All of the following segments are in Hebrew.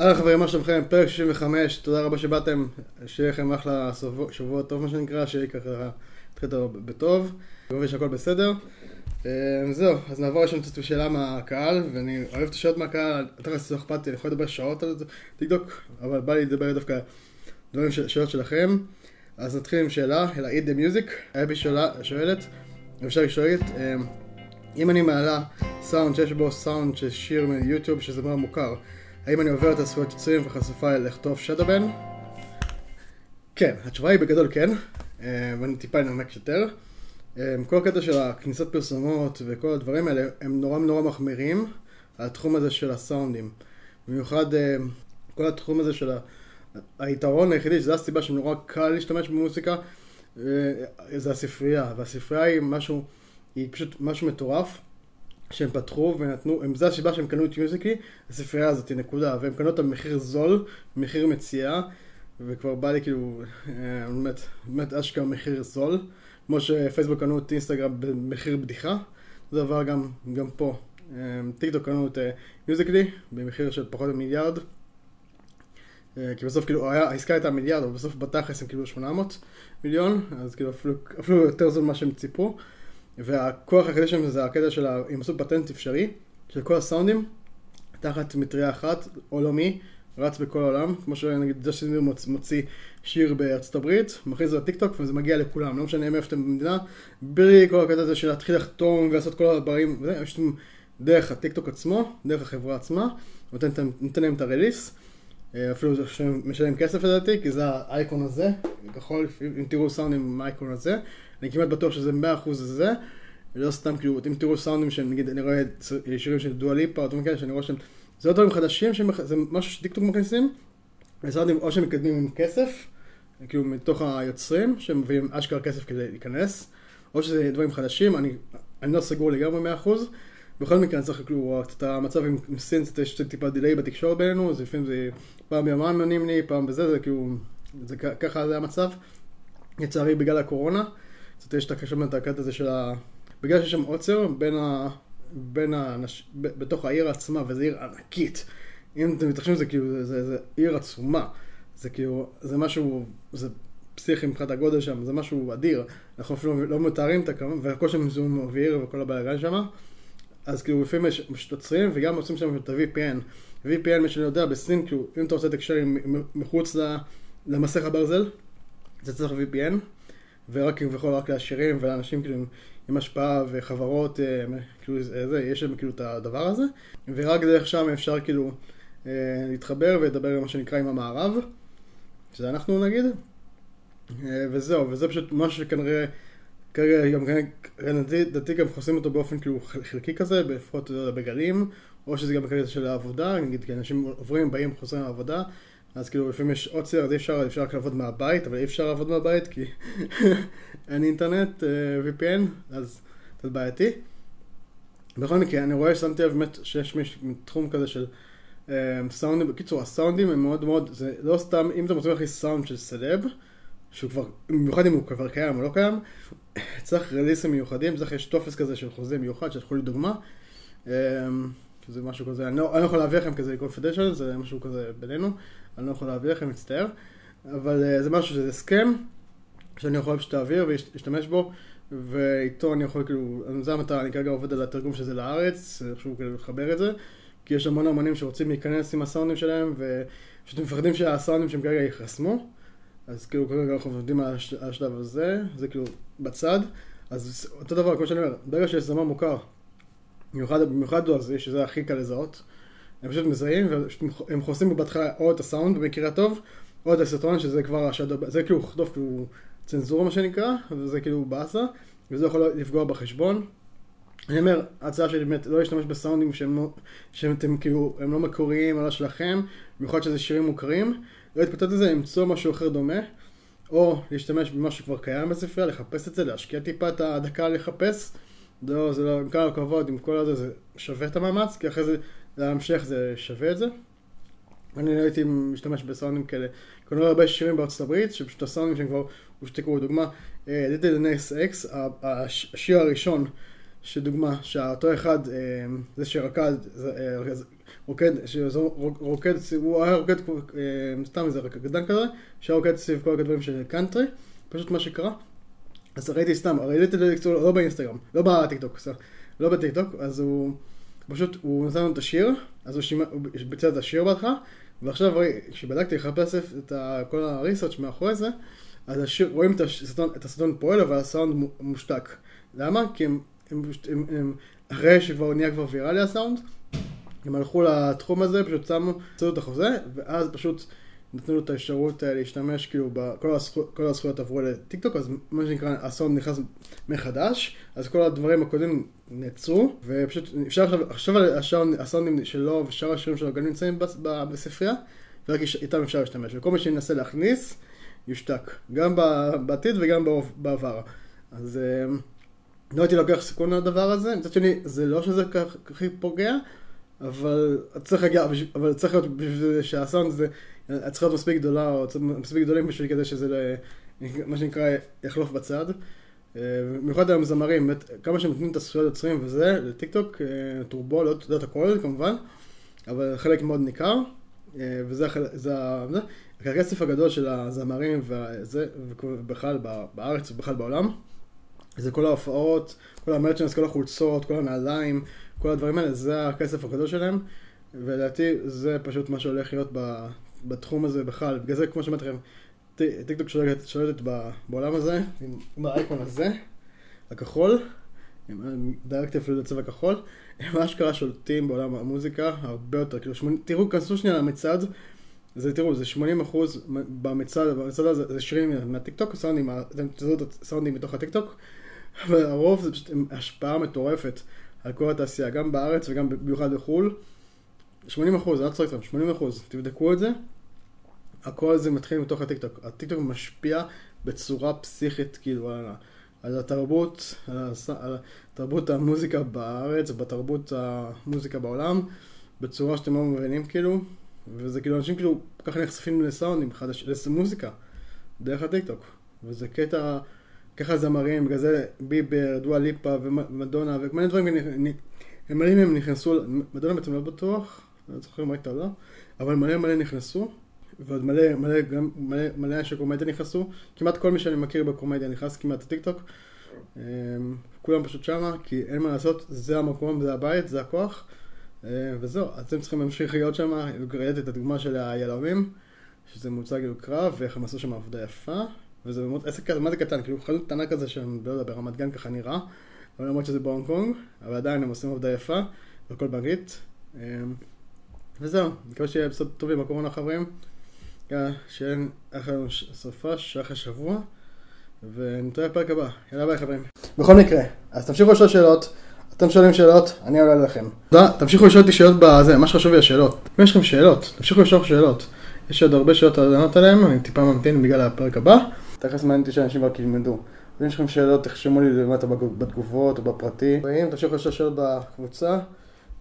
אהלן חברים, מה שלומכם? פרק 65, תודה רבה שבאתם, שיהיה לכם אחלה שבוע, שבוע טוב מה שנקרא, שיהיה ככה, התחילת בטוב, מקווה שהכל בסדר. אה, זהו, אז נעבור לשם קצת שאלה מהקהל, ואני אוהב את השאלות מהקהל, תכף לא אכפת לי, אני יכול לדבר שעות על זה, תבדוק, אבל בא לי לדבר דווקא דברים, שאלות שלכם. אז נתחיל עם שאלה, אלא eat the music, אבי שואלת, אפשר לשאול אה, אם אני מעלה סאונד שיש בו סאונד של שיר מיוטיוב שזה מאוד מוכר, האם אני עובר את הזכויות יוצרים וחשיפה לכתוב שדובן? כן, התשובה היא בגדול כן, אה, ואני טיפה אנמק יותר. אה, כל הקטע של הכניסת פרסומות וכל הדברים האלה הם נורא נורא מחמירים על התחום הזה של הסאונדים. במיוחד כל התחום הזה של היתרון היחידי, שזו הסיבה שנורא קל להשתמש במוזיקה, זה הספרייה, והספרייה היא משהו, היא פשוט משהו מטורף. שהם פתחו ונתנו, זה הסיבה שהם קנו את מיוזיקלי, הספרייה הזאת, נקודה, והם קנו אותה במחיר זול, במחיר מציאה, וכבר בא לי כאילו, אה, באמת, באמת אשכרה מחיר זול, כמו שפייסבוק קנו את אינסטגרם במחיר בדיחה, זה דבר גם, גם פה. אה, טיקטוק קנו את מיוזיקלי במחיר של פחות ממיליארד, כי בסוף כאילו העסקה הייתה מיליארד, אבל בסוף בתכלס הם קיבלו 800 מיליון, אז כאילו אפילו, אפילו יותר זול ממה שהם ציפו. והכוח היחידי שלהם זה הקטע של, הם עשו פטנט אפשרי, של כל הסאונדים, תחת מטריה אחת, עולמי, רץ בכל העולם, כמו שנגיד ג'סטין מיר מוציא שיר בארצות הברית, מכניס את זה לטיקטוק וזה מגיע לכולם, לא משנה מאיפה אתם במדינה, בלי כל הקטע הזה של להתחיל לחתום ולעשות כל הדברים, וזה, יש להם דרך הטיקטוק עצמו, דרך החברה עצמה, נותן, נותן להם את הרליס, אה, אפילו משלם כסף לדעתי, כי זה האייקון הזה, כחול, אם תראו סאונדים עם האייקון הזה, אני כמעט בטוח שזה 100% זה, לא סתם כאילו, אם תראו סאונדים שהם, נגיד, אני רואה שירים של דואליפה, או דברים כאלה שאני רואה שהם, זה לא דברים חדשים, זה משהו שטיקטוק מכניסים, וסאונדים או שהם מקדמים עם כסף, כאילו מתוך היוצרים, שהם מביאים אשכרה כסף כדי להיכנס, או שזה דברים חדשים, אני, אני לא סגור לגמרי 100%. בכל מקרה אני צריך כאילו, את המצב עם, עם סינס, יש טיפה דיליי בתקשורת בינינו, אז לפעמים זה פעם ביומיים עונים לי, פעם בזה, זה כאילו, זה, ככה זה המצב. לצערי בגלל הקורונה, קצת יש את הקשר הקטע הזה של ה... בגלל שיש שם עוצר בין ה... בין האנש... ב... בתוך העיר עצמה, וזו עיר ענקית. אם אתם מתחשבים זה כאילו, זה, זה, זה עיר עצומה. זה כאילו, זה משהו, זה פסיכי מבחינת הגודל שם, זה משהו אדיר. אנחנו אפילו לא מתארים את הכמה, והכל שם זום אוויר וכל הבלאגן שם. אז כאילו לפעמים יש עוצרים וגם עושים שם את ה-VPN. VPN, מי שאני יודע, בסין, כאילו, אם אתה רוצה לתקשר מחוץ למסך הברזל, זה צריך VPN. ורק כביכול רק לעשירים ולאנשים כאילו עם השפעה וחברות, אה, כאילו זה, יש להם כאילו את הדבר הזה, ורק דרך שם אפשר כאילו אה, להתחבר ולדבר מה שנקרא עם המערב, שזה אנחנו נגיד, אה, וזהו, וזה פשוט משהו שכנראה, כרגע גם לדעתי גם חוסים אותו באופן כאילו חלקי כזה, לפחות בגלים, או שזה גם כזה של העבודה, נגיד כי אנשים עוברים, באים, חוזרים לעבודה, אז כאילו לפעמים יש עוצר, אז אי אפשר, אפשר רק לעבוד מהבית, אבל אי אפשר לעבוד מהבית כי אין אינטרנט, אה, VPN, אז קצת בעייתי. בכל מקרה, אני רואה, שמתי לב באמת שיש מישהו מתחום כזה של uh, סאונדים, בקיצור, הסאונדים הם מאוד מאוד, זה לא סתם, אם אתם רוצים להכניס סאונד של סלב, שהוא כבר, במיוחד אם הוא כבר קיים או לא קיים, צריך רליסים מיוחדים, צריך יש טופס כזה של חוזה מיוחד, שלחו לי דוגמה. Um, שזה משהו כזה, אני לא, אני לא יכול להביא לכם כזה קונפידנציאל, זה משהו כזה בינינו, אני לא יכול להביא לכם, מצטער, אבל uh, זה משהו שזה הסכם, שאני יכול פשוט להעביר ולהשתמש בו, ואיתו אני יכול כאילו, זה המטרה, אני כרגע עובד על התרגום של זה לארץ, איכשהו כאילו לחבר את זה, כי יש המון אמנים שרוצים להיכנס עם הסאונדים שלהם, ופשוט מפחדים שהסאונדים שהם כרגע ייחסמו, אז כאילו כרגע אנחנו עובדים על השלב הזה, זה כאילו בצד, אז אותו דבר, כמו שאני אומר, ברגע שיש זמר מוכר, במיוחד, במיוחד אז שזה הכי קל לזהות. הם פשוט מזהים והם חוסים בהתחלה או את הסאונד במקרה הטוב, או את הסרטון שזה כבר השדו, זה כאילו חטוף כאילו צנזורה מה שנקרא, וזה כאילו באסה, וזה יכול לפגוע בחשבון. אני אומר, ההצעה שלי באמת לא להשתמש בסאונדים שהם לא, שאתם כאילו, הם לא מקוריים או לא שלכם, במיוחד שזה שירים מוכרים, לא להתפתות את זה, למצוא משהו אחר דומה, או להשתמש במה שכבר קיים בספרייה, לחפש את זה, להשקיע טיפה את הדקה לחפש. לא, זה לא, עם כל הכבוד, עם כל הזה, זה שווה את המאמץ, כי אחרי זה, להמשך זה שווה את זה. אני לא הייתי משתמש בסאונדים כאלה, רואה הרבה שירים בארצות הברית, שפשוט הסאונדים שהם כבר הושתקו, לדוגמה, ליטל נס אקס, השיר הראשון, שדוגמה, שאותו אחד, אה, זה שרקד, אה, רוקד, רוקד, הוא היה רוקד סתם איזה רקדן כזה, שהיה רוקד סביב כל הכדברים של קאנטרי, פשוט מה שקרה. אז ראיתי סתם, הרי Lil Nas X לא באינסטגרם, לא בטיקטוק, לא בטיקטוק, אז הוא פשוט, הוא נתן לנו את השיר, אז הוא ביצע את השיר בהתחלה, ועכשיו כשבדקתי לחפש את כל ה research מאחורי זה, אז השיר, רואים את את הסרטון פועל, אבל הסאונד מושתק. למה? כי הם, הם, הם, הם אחרי שכבר נהיה כבר ויראלי הסאונד, הם הלכו לתחום הזה, פשוט שמו, עשו את החוזה, ואז פשוט נתנו לו את האפשרות להשתמש, כאילו, בכל הזכו, כל הזכויות עברו לטיקטוק, אז מה שנקרא, הסאונד נכנס מחדש, אז כל הדברים הקודמים נעצרו, ופשוט אפשר עכשיו, עכשיו הסאונדים שלו ושאר השירים שלו גם נמצאים בספרייה, ורק איתם אפשר להשתמש, וכל מי שינסה להכניס, יושתק, גם בעתיד וגם בעבר. אז אה, לא הייתי לוקח סיכון על הדבר הזה, מצד שני, זה לא שזה כך פוגע, אבל צריך להגיע, אבל צריך להיות בשביל שהסאונד הזה, צריך להיות מספיק גדולה, או מספיק גדולים בשביל כדי שזה, מה שנקרא, יחלוף בצד. אה, במיוחד היום זמרים, כמה שהם נותנים את הזכויות יוצרים וזה, לטיק טוק, אה, טורבו, לא יודעת הכל כמובן, אבל חלק מאוד ניכר, וזה, זה, הכסף הגדול של הזמרים וזה, ובכלל בארץ ובכלל בעולם, זה כל ההופעות, כל ה merchandise, כל החולצות, כל הנעליים, כל הדברים האלה, זה הכסף הגדול שלהם, ולדעתי זה פשוט מה שהולך להיות בתחום הזה בכלל. בגלל זה, כמו שאמרתי לכם, טיקטוק שולטת בעולם הזה, עם האייקון הזה, הכחול, דאגתי אפילו לצבע כחול, הם אשכרה שולטים בעולם המוזיקה הרבה יותר, כאילו, תראו, כנסו שנייה למצעד, זה תראו, זה 80 אחוז במצעד, במצעד הזה זה שירים מהטיקטוק, סאונדים, אתם תזהו את הסאונדים מתוך הטיקטוק, והרוב זה פשוט השפעה מטורפת על כל התעשייה, גם בארץ וגם במיוחד בחו"ל. 80 אחוז, אני לא אתכם, 80 אחוז, תבדקו את זה. הכל זה מתחיל מתוך הטיקטוק. הטיקטוק משפיע בצורה פסיכית, כאילו, על, על התרבות, על, על תרבות המוזיקה בארץ, בתרבות המוזיקה בעולם, בצורה שאתם לא מבינים, כאילו. וזה כאילו, אנשים כאילו ככה נחשפים לסאונדים חדשים, למוזיקה, דרך הטיקטוק. וזה קטע, ככה זמרים, בגלל זה ביבר, דואה ליפה ומדונה וכל דברים, הם מלא מהם נכנסו, מדונה בעצם לא בטוח, לא זוכר מה הייתה או לא, אבל מלא מלא נכנסו, ועוד מלא, מלא, גם מלא, מלא אנשי קומדיה נכנסו, כמעט כל מי שאני מכיר בקומדיה נכנס כמעט לטיקטוק. אמ, כולם פשוט שמה, כי אין מה לעשות, זה המקום, זה הבית, זה הכוח. אה, וזהו, אתם צריכים להמשיך להיות שם, ראיתי את הדוגמה של היהלומים, שזה מוצג כאילו קרב, ואיך הם עשו שם עבודה יפה, וזה באמת עסק כזה, מה זה קטן, כאילו חנות קטנה כזה שהם, לא יודע, ברמת גן ככה נראה, אבל למרות שזה בהונג קונג, אבל עדיין הם עושים עבודה יפה, והכל באנגלית. אה, וזהו, מקווה שיהיה בסוד טובים בקורונה חברים, שאין לנו סופה, אחרי שבוע, ונתראה בפרק הבא, יאללה ביי חברים. בכל מקרה, אז תמשיכו לשאול שאלות. אתם שואלים שאלות, אני עולה לכם. תודה, תמשיכו לשאול אותי שאלות בזה, מה שחשוב לי השאלות. אם יש לכם שאלות, תמשיכו לשאול שאלות. יש עוד הרבה שאלות לענות עליהן, אני טיפה ממתין בגלל הפרק הבא. תכף מעניין אותי שאנשים רק ילמדו. אם יש לכם שאלות, תחשמו לי למטה בתגובות או בפרטי. ואם תמשיכו לשאול שאלות בקבוצה,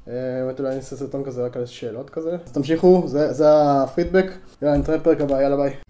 אה, באמת אולי אני אעשה סרטון כזה רק על שאלות כזה. אז תמשיכו, זה הפידבק. יאללה, נתראה בפרק הבא, יאללה ביי.